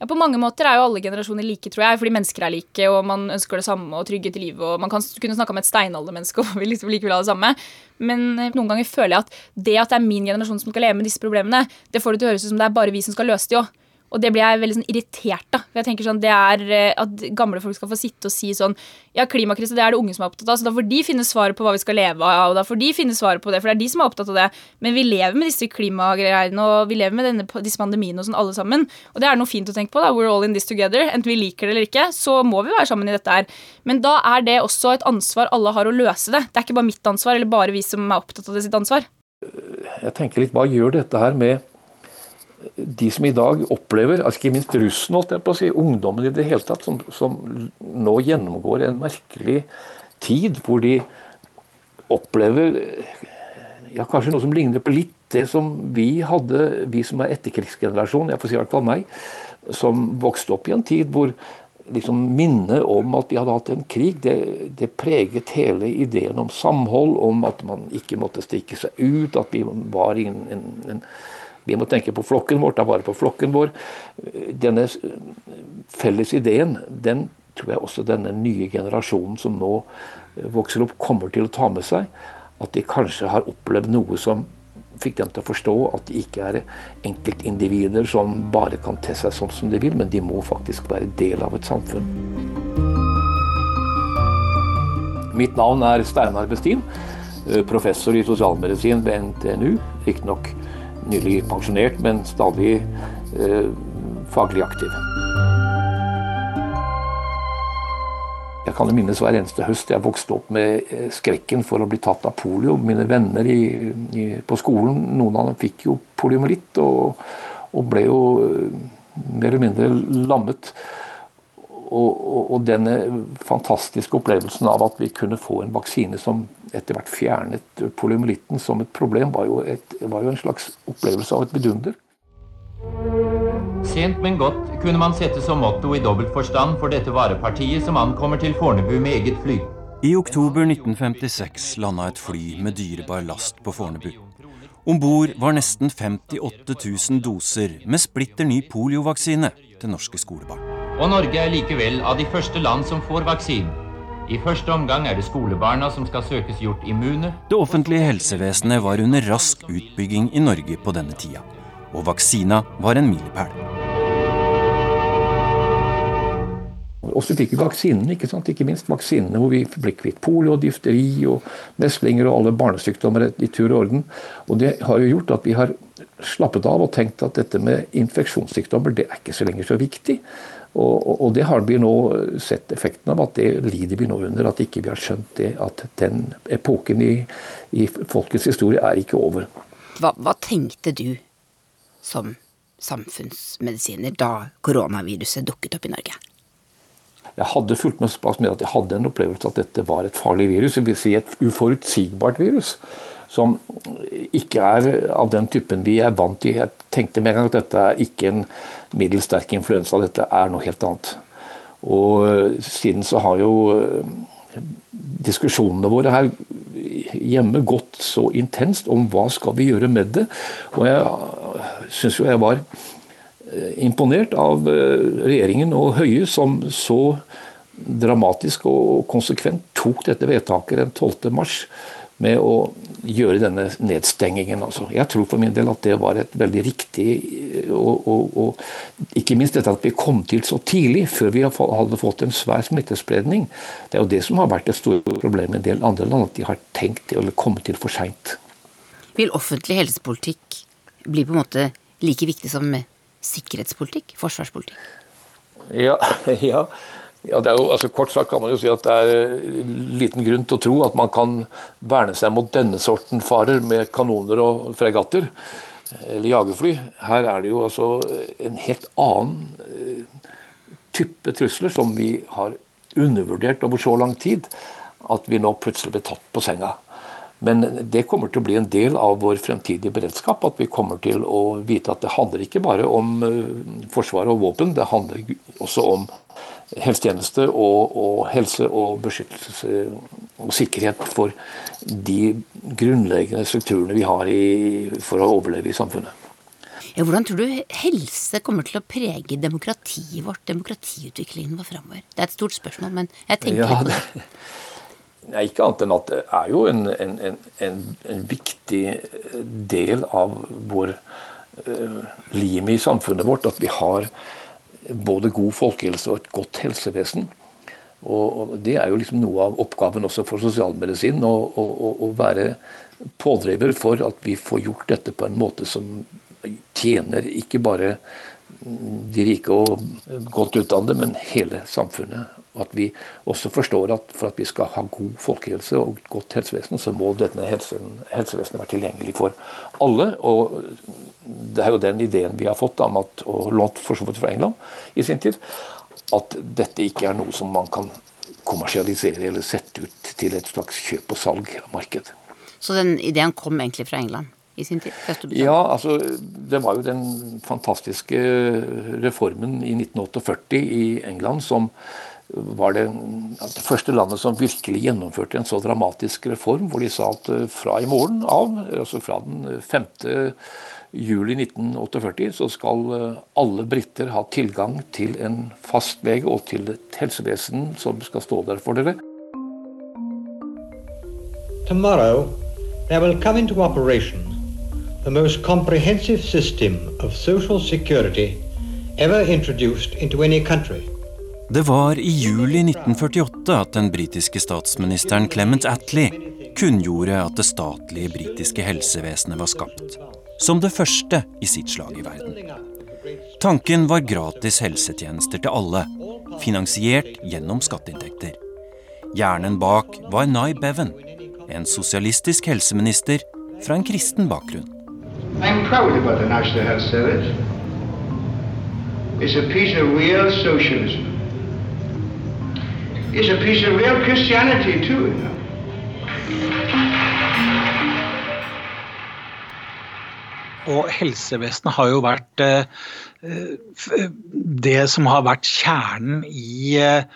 ja, På mange måter er jo alle generasjoner like, tror jeg, fordi mennesker er like, og man ønsker det samme og trygghet i livet, og man kan kunne snakke om et steinaldermenneske og vil liksom likevel ha det samme. Men eh, noen ganger føler jeg at det at det er min generasjon som skal leve med disse problemene, det får det til å høres ut som det er bare vi som skal løse de òg. Og det blir jeg veldig sånn irritert. For jeg tenker sånn, det er eh, At gamle folk skal få sitte og si sånn Ja, klimakrise det er det unge som er opptatt av, så da får de finne svaret på hva vi skal leve av. Og da får de finne svaret på det, for det er de som er opptatt av det. Men vi lever med disse klimagreiene, og vi lever med denne, disse pandemiene og sånn alle sammen. Og det er noe fint å tenke på. da, We're all in this together. Enten vi liker det eller ikke, så må vi være sammen i dette her. Men da er det også et ansvar alle har å løse det. Det er ikke bare mitt ansvar, eller bare vi som er opptatt av det sitt ansvar. Jeg tenker litt, Hva gjør dette her med de som i dag opplever, altså ikke minst russen, holdt jeg på å si, ungdommen i det hele tatt, som, som, nå gjennomgår en merkelig tid hvor de opplever ja, kanskje noe som ligner på litt det som vi hadde, vi som er etterkrigsgenerasjon, jeg får si i hvert fall meg, som vokste opp i en tid hvor liksom minnet om at vi hadde hatt en krig, det, det, preget hele ideen om samhold, om at man ikke måtte stikke seg ut, at vi var i en, en, vi må tenke på flokken vår, ta vare på flokken vår. Denne felles ideen, den tror jeg også denne nye generasjonen som nå vokser opp, kommer til å ta med seg. At de kanskje har opplevd noe som fikk dem til å forstå at de ikke er enkeltindivider som bare kan te seg sånn som de vil, men de må faktisk være del av et samfunn. Mitt navn er Steinar Bestin, professor i sosialmedisin ved NTNU. Riktignok nylig pensjonert, men stadig eh, faglig aktiv. Jeg kan minnes hver eneste høst jeg vokste opp med eh, skrekken for å bli tatt av polio. Mine venner i, i, på skolen, noen av dem fikk jo poliomyelitt og, og, ble jo eh, mer eller mindre lammet. Og, og, og, denne fantastiske opplevelsen av at vi kunne få en vaksine som etter hvert fjernet poliomyelitten som et problem, var jo, et, var jo en slags opplevelse av et vidunder. Sent, men godt kunne man sette som motto i dobbelt forstand for dette varepartiet som ankommer til Fornebu med eget fly. I oktober 1956 landa et fly med dyrebar last på Fornebu. Om bord var nesten 58 000 doser med splitter ny poliovaksine til norske skolebarn. Og Norge er likevel av de første land som får vaksinen. I første omgang er det skolebarna som skal søkes gjort immune. Det offentlige helsevesenet var under rask utbygging i Norge på denne tida og vaksina var en milepæl. Og så fikk vi vaksinene, ikke, sant? ikke minst vaksinene hvor vi ble kvitt polio, difteri og meslinger og alle barnesykdommer i tur og orden. Og Det har jo gjort at vi har slappet av og tenkt at dette med infeksjonssykdommer det er ikke så lenger så viktig. Og, og, det har vi nå sett effekten av, at det lider vi nå under. At ikke vi har skjønt det, at den epoken i, i folkets historie er ikke over. Hva, hva tenkte du som samfunnsmedisiner da koronaviruset dukket opp i Norge? Jeg hadde fulgt med såpass med at jeg hadde en opplevelse at dette var et farlig virus. Det vil si et uforutsigbart virus. Som ikke er av den typen vi er vant til. Jeg tenkte med en gang at dette er ikke en middels sterk influensa, dette er noe helt annet. Og eh, siden så har jo eh, diskusjonene våre her hjemme gått så intenst om hva skal vi gjøre med det. Og jeg syns jo jeg var eh, imponert av eh, regjeringen og Høie, som så dramatisk og konsekvent tok dette vedtaket den 12. mars med å gjøre denne nedstengingen. Altså. Jeg tror for min del at det var et veldig riktig og, og, og ikke minst dette at vi kom til så tidlig, før vi hadde fått en svær smittespredning. Det er jo det som har vært et stort problem i en del andre land, at de har tenkt det eller kommet til for seint. Vil offentlig helsepolitikk bli på en måte like viktig som sikkerhetspolitikk? Forsvarspolitikk? Ja, ja. Ja, det er jo, altså Kort sagt kan man jo si at det er liten grunn til å tro at man kan verne seg mot denne sorten farer med kanoner og fregatter eller jagerfly. Her er det jo altså en helt annen eh, type trusler som vi har undervurdert over så lang tid at vi nå plutselig blir tatt på senga. Men det kommer til å bli en del av vår fremtidige beredskap. At vi kommer til å vite at det handler ikke bare om eh, forsvar og våpen, det handler også om helsetjeneste og, og, helse og beskyttelse og sikkerhet for de grunnleggende strukturene vi har i, for å overleve i samfunnet. Ja, hvordan tror du helse kommer til å prege demokratiet vårt, demokratiutviklingen vår framover? Det er et stort spørsmål, men jeg tenker ja, det. det. Nei, ikke annet enn at det er jo en, en, en, en viktig del av vår uh, lim i samfunnet vårt at vi har både god folkehelse og et godt helsevesen. Og Det er jo liksom noe av oppgaven også for sosialmedisin. Å være pådriver for at vi får gjort dette på en måte som tjener ikke bare de rike og godt utdannede, men hele samfunnet. At vi også forstår at for at vi skal ha god folkehelse og godt helsevesen, så må dette helsevesenet være tilgjengelig for alle. Og det er jo den ideen vi har fått om at, og lånt for så vidt fra England i sin tid, at dette ikke er noe som man kan kommersialisere eller sette ut til et slags kjøp og salg-marked. Så den ideen kom egentlig fra England? i sin tid? Ja, altså det var jo den fantastiske reformen i 1948 i England som var det, det første landet som virkelig gjennomførte en så dramatisk reform, hvor de sa at eh, fra i morgen av, altså fra den 5. juli 1948, så skal eh, alle briter ha tilgang til en fastlege og til et helsevesen som skal stå der for dere. Tomorrow there will come into operation the most comprehensive system of social security ever introduced into any country. Det var i juli 1948 at den britiske statsministeren Clement Attlee kunngjorde at det statlige britiske helsevesenet var skapt. Som det første i sitt slag i verden. Tanken var gratis helsetjenester til alle, finansiert gjennom skatteinntekter. Hjernen bak var Nye Bevan, en sosialistisk helseminister fra en kristen bakgrunn. I'm proud about the National Health Service. It's a piece of real socialism. It's a piece of real Christianity too. You know? Og helsevesenet har jo vært eh, det som har vært kjernen i eh,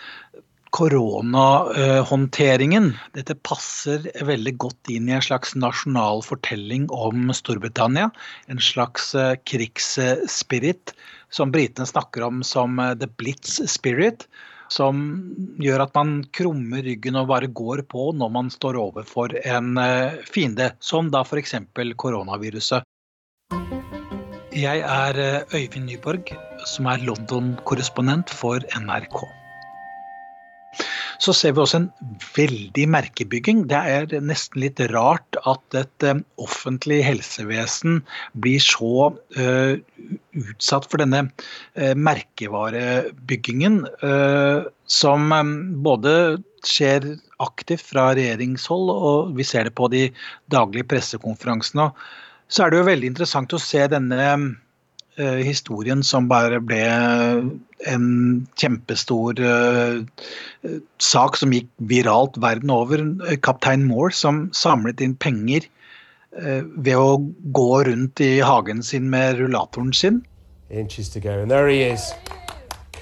koronahåndteringen. Dette passer veldig godt inn i en slags nasjonal fortelling om Storbritannia. En slags eh, krigsspirit som britene snakker om som the blitz spirit. Som gjør at man krummer ryggen og bare går på når man står overfor en fiende, som da f.eks. koronaviruset. Jeg er eh, Øyvind Nyborg, som er London-korrespondent for NRK. Så ser vi også en veldig merkebygging. Det er nesten litt rart at et eh, offentlig helsevesen blir så uh, utsatt for denne uh, merkevarebyggingen, uh, som um, både skjer aktivt fra regjeringshold, og vi ser det på de daglige pressekonferansene. Så er det jo veldig interessant å se denne historien som bare ble en kjempestor uh, sak som gikk viralt verden over. Kaptein Moore som samlet inn penger uh, ved å gå rundt i hagen sin med rullatoren sin. Inches to go, and there he is.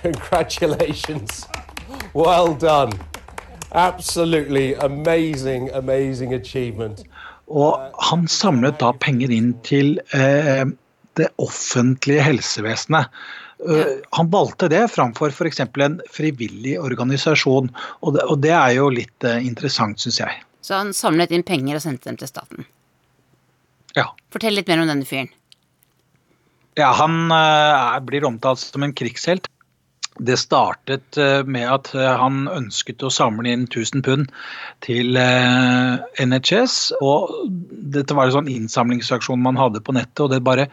Congratulations. Well done. Absolutely amazing, amazing achievement. Og han samlet da penger inn til eh, det offentlige helsevesenet. Uh, han valgte det framfor f.eks. en frivillig organisasjon, og det, og det er jo litt uh, interessant, syns jeg. Så han samlet inn penger og sendte dem til staten? Ja. Fortell litt mer om denne fyren. Ja, Han uh, blir omtalt som en krigshelt. Det startet med at han ønsket å samle inn 1000 pund til NHS. og Dette var en sånn innsamlingsaksjon man hadde på nettet, og det bare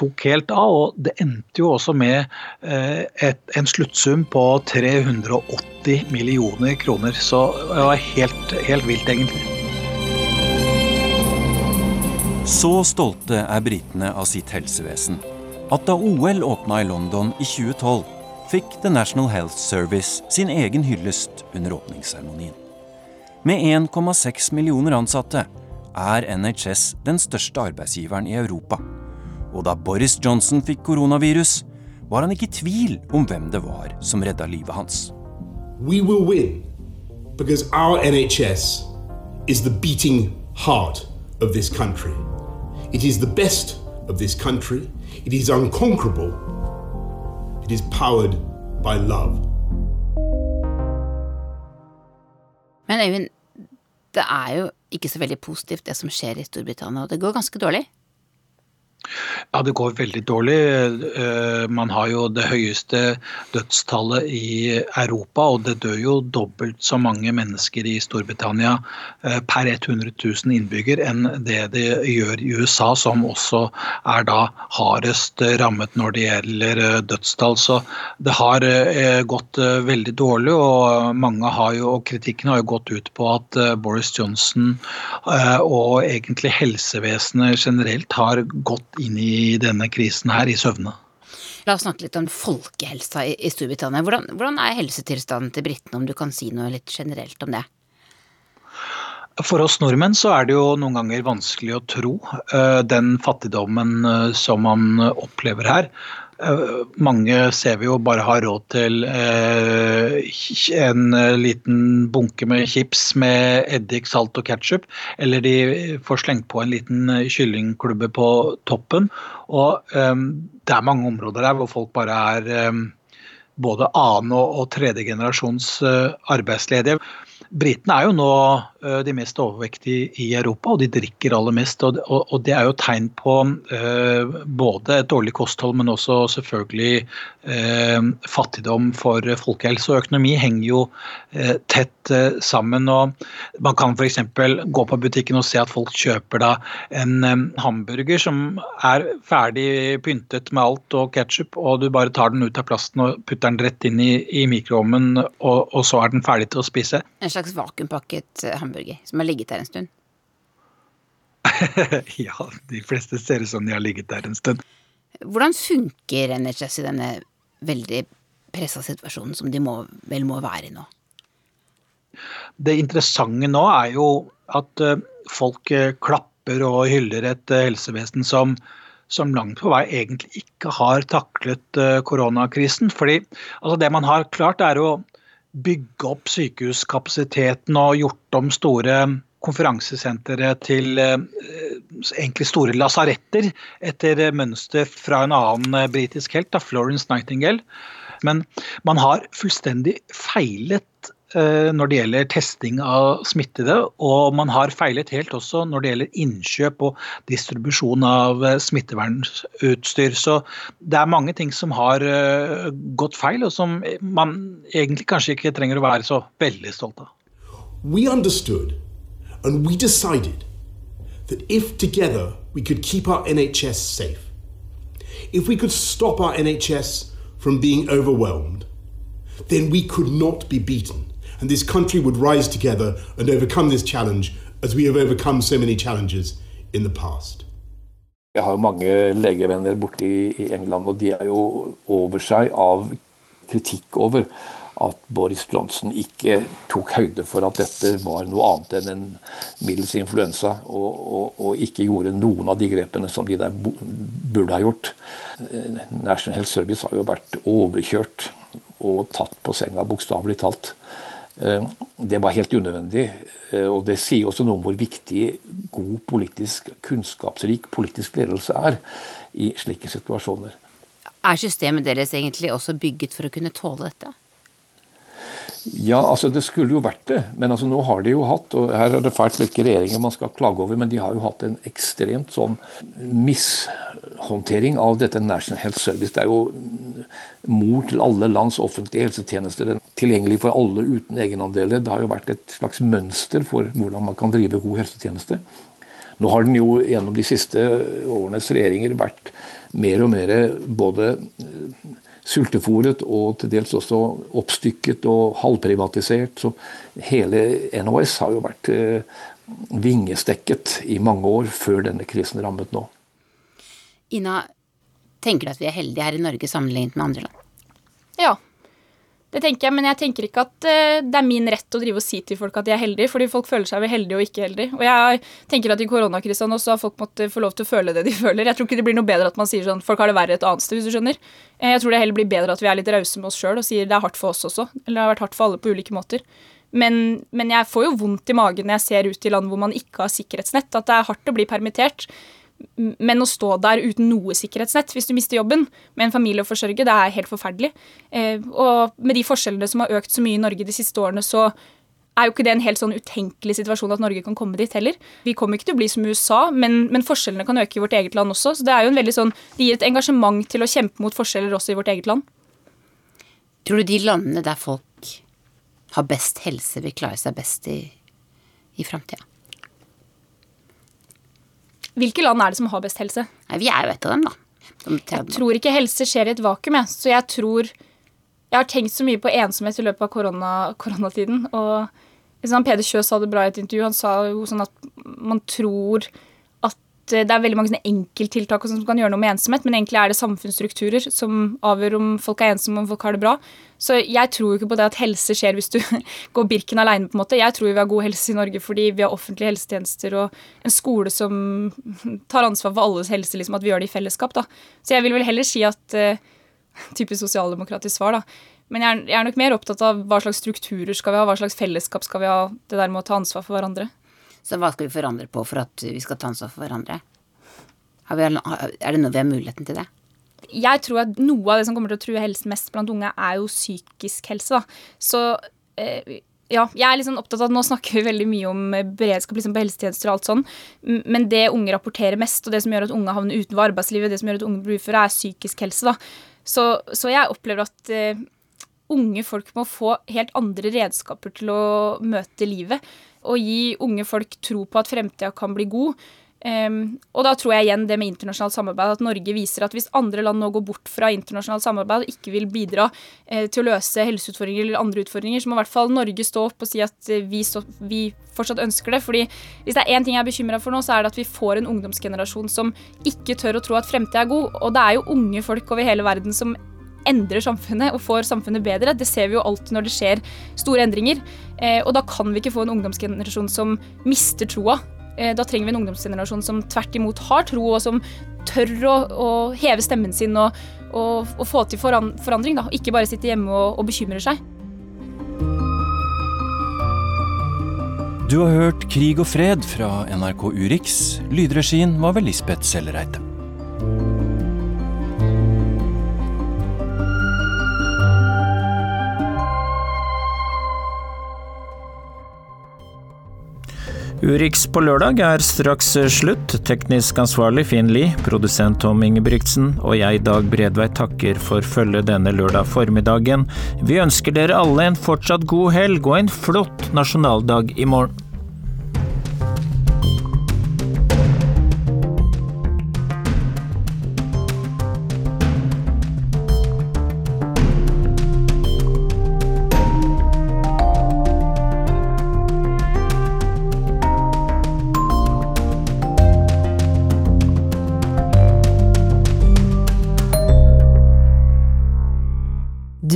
tok helt av. og Det endte jo også med et, en sluttsum på 380 millioner kroner. Så det var helt, helt vilt, egentlig. Så stolte er britene av sitt helsevesen at da OL åpna i London i 2012, fikk The National Health Service sin egen hyllest under åpningsseremonien. Med 1,6 millioner ansatte er NHS den største arbeidsgiveren i Europa. Og da Boris Johnson fikk koronavirus, var han ikke i tvil om hvem det var som redda livet hans. We will win because our NHS is the beating heart of this country. It is the best of this country. It is unconquerable. It is powered by love. Men Øyvind, det er jo ikke så veldig positivt det som skjer i Storbritannia, og det går ganske dårlig? Ja, det går veldig dårlig. Man har jo det høyeste dødstallet i Europa, og det dør jo dobbelt så mange mennesker i Storbritannia per 100 000 innbygger enn det det gjør i USA, som også er da hardest rammet når det gjelder dødstall. Så det har gått veldig dårlig, og mange har jo, og kritikken har jo gått ut på at Boris Johnson og egentlig helsevesenet generelt har gått inn i denne krisen her i søvne. La oss snakke litt om folkehelsa i, i Storbritannia. Hvordan, hvordan, er helsetilstanden til britene, om du kan si noe litt generelt om det? For oss nordmenn så er det jo noen ganger vanskelig å tro uh, den fattigdommen uh, som man opplever her. Uh, mange ser vi jo bare har råd til en liten bunke med chips med eddik, salt og ketsjup, eller de får slengt på en liten kyllingklubbe på toppen. Og det er mange områder der hvor folk bare er både annen- og tredje generasjons arbeidsledige. Britene er jo nå de mest overvektige i Europa, og de drikker aller mest. Og, det er jo tegn på eh, både et dårlig kosthold, men også selvfølgelig eh, fattigdom for folkehelse. Og økonomi henger jo eh, tett sammen. og Man kan f.eks. gå på butikken og se at folk kjøper da en hamburger som er ferdig pyntet med alt og ketsjup, og du bare tar den ut av plasten og putter den rett inn i, i mikroovnen, og, og, så er den ferdig til å spise. En slags vakuumpakket eh, hamburger som har ligget der en stund? ja, de fleste ser ut som de har ligget der en stund. Hvordan funker NHS i denne veldig pressa situasjonen som de må, vel må være i nå? Det interessante nå er jo at uh, folk uh, klapper og hyller et uh, helsevesen som, som, langt på vei egentlig ikke har taklet koronakrisen. Fordi altså, det man har klart, er å bygge opp sykehuskapasiteten og gjort om store konferansesentre til egentlig store lasaretter, etter mønster fra en annen britisk helt, da, Florence Nightingale. Men man har fullstendig feilet Eh, når det gjelder testing av smittede, og man har feilet helt også når det gjelder innkjøp og distribusjon av eh, smittevernutstyr. Så det er mange ting som har eh, gått feil, og som man egentlig kanskje ikke trenger å være så veldig stolt av. We understood and we decided that if together we could keep our NHS safe, if we could stop our NHS from being overwhelmed, then we could not be beaten. and this country would rise together and overcome this challenge as we have overcome so many challenges in the past. Jeg har mange legevenner borte i England, og de er jo over seg av kritikk over at Boris Johnson ikke tok høyde for at dette var noe annet enn en middels influensa, og, og, og, ikke gjorde noen av de grepene som de der burde ha gjort. National Health Service har jo vært overkjørt og tatt på senga, bokstavelig talt. Eh, det var helt unødvendig. Eh, og det sier også noe om hvor viktig god politisk, kunnskapsrik politisk ledelse er i slike situasjoner. Er systemet deres egentlig også bygget for å kunne tåle dette? Ja, altså det skulle jo vært det. Men altså nå har de jo hatt, og her er det fælt hvilke regjeringer man skal klage over, men de har jo hatt en ekstremt sånn mishåndtering av dette National Health Service. Det er jo mor til alle lands offentlige helsetjenester. Tilgjengelig for alle uten egenandeler. Det har jo vært et slags mønster for hvordan man kan drive god helsetjeneste. Nå har den jo gjennom de siste årenes regjeringer vært mer og mer både sultefòret og til dels også oppstykket og halvprivatisert. Så hele NHS har jo vært eh, vingestekket i mange år før denne krisen rammet nå. Ina, tenker du at vi er heldige her i Norge sammenlignet med andre land? Ja, det tenker jeg, men jeg tenker ikke at uh, det er min rett å drive og si til folk at de er heldige, fordi folk føler seg heldige og ikke heldige. Og jeg tenker at i koronakrisa nå så har folk måttet få lov til å føle det de føler. Jeg tror ikke det blir noe bedre at man sier sånn folk har det verre et annet sted, hvis du skjønner. Eh, jeg tror det heller blir bedre at vi er litt rause med oss sjøl og sier det er hardt for oss også. Eller det har vært hardt for alle på ulike måter. Men, men jeg får jo vondt i magen når jeg ser ut i land hvor man ikke har sikkerhetsnett, at det er hardt å bli permittert. Men å stå der uten noe sikkerhetsnett hvis du mister jobben, med en familie å forsørge, det er helt forferdelig. Eh, og med de forskjellene som har økt så mye i Norge de siste årene, så er jo ikke det en helt sånn utenkelig situasjon at Norge kan komme dit heller. Vi kommer ikke til å bli som USA, men, men, forskjellene kan øke i vårt eget land også. Så det er jo en veldig sånn, det gir et engasjement til å kjempe mot forskjeller også i vårt eget land. Tror du de landene der folk har best helse, vil klare seg best i, i framtida? Hvilke land er det som har best helse? Nei, vi er jo et av dem, da. Jeg tror ikke helse skjer i et vakuum, jeg. Så jeg tror Jeg har tenkt så mye på ensomhet i løpet av korona, koronatiden. Og liksom, Peder Kjøs hadde bra i et intervju. Han sa jo sånn at man tror det er veldig mange enkelttiltak som kan gjøre noe med ensomhet, men egentlig er det samfunnsstrukturer som avgjør om folk er ensomme, om folk har det bra. Så jeg tror jo ikke på det at helse skjer hvis du går Birken aleine, på en måte. Jeg tror vi har god helse i Norge fordi vi har offentlige helsetjenester og en skole som tar ansvar for alles helse, liksom at vi gjør det i fellesskap, da. Så jeg vil vel heller si at uh, Typisk sosialdemokratisk svar, da. Men jeg er, jeg er nok mer opptatt av hva slags strukturer skal vi ha, hva slags fellesskap skal vi ha, det der med å ta ansvar for hverandre. Så hva skal vi forandre på for at vi skal ta ansvar for hverandre? Vi, er det noe vi har muligheten til det? Jeg tror at noe av det som kommer til å true helsen mest blant unge, er jo psykisk helse. Da. Så eh, ja, jeg er liksom opptatt av at Nå snakker vi veldig mye om beredskap liksom på helsetjenester og alt sånn, men det unge rapporterer mest, og det som gjør at unge havner utenfor arbeidslivet, det som gjør at unge blir uføre, er psykisk helse. da. Så, så jeg opplever at uh, unge folk må få helt andre redskaper til å møte livet og gi unge folk tro på at fremtida kan bli god. Um, og da tror jeg igjen det med internasjonalt samarbeid, at Norge viser at hvis andre land nå går bort fra internasjonalt samarbeid og ikke vil bidra eh, til å løse helseutfordringer eller andre utfordringer, så må i hvert fall Norge stå opp og si at eh, vi, stå, vi fortsatt ønsker det. fordi hvis det er én ting jeg er bekymra for nå, så er det at vi får en ungdomsgenerasjon som ikke tør å tro at fremtiden er god. Og det er jo unge folk over hele verden som endrer samfunnet og får samfunnet bedre. Det ser vi jo alltid når det skjer store endringer. Eh, og da kan vi ikke få en ungdomsgenerasjon som mister troa Eh, da trenger vi en ungdomsgenerasjon som tvert imot har tro, og som tør å, å heve stemmen sin og, og, og få til forandring. Da. Ikke bare sitte hjemme og, og bekymre seg. Du har hørt Krig og fred fra NRK Urix. Lydregien var ved Lisbeth Sellereite. Urix på lørdag er straks slutt. Teknisk ansvarlig Finn Lie, produsent Tom Ingebrigtsen og jeg, Dag Bredvei, takker for følget denne lørdag formiddagen. Vi ønsker dere alle en fortsatt god helg og en flott nasjonaldag i morgen.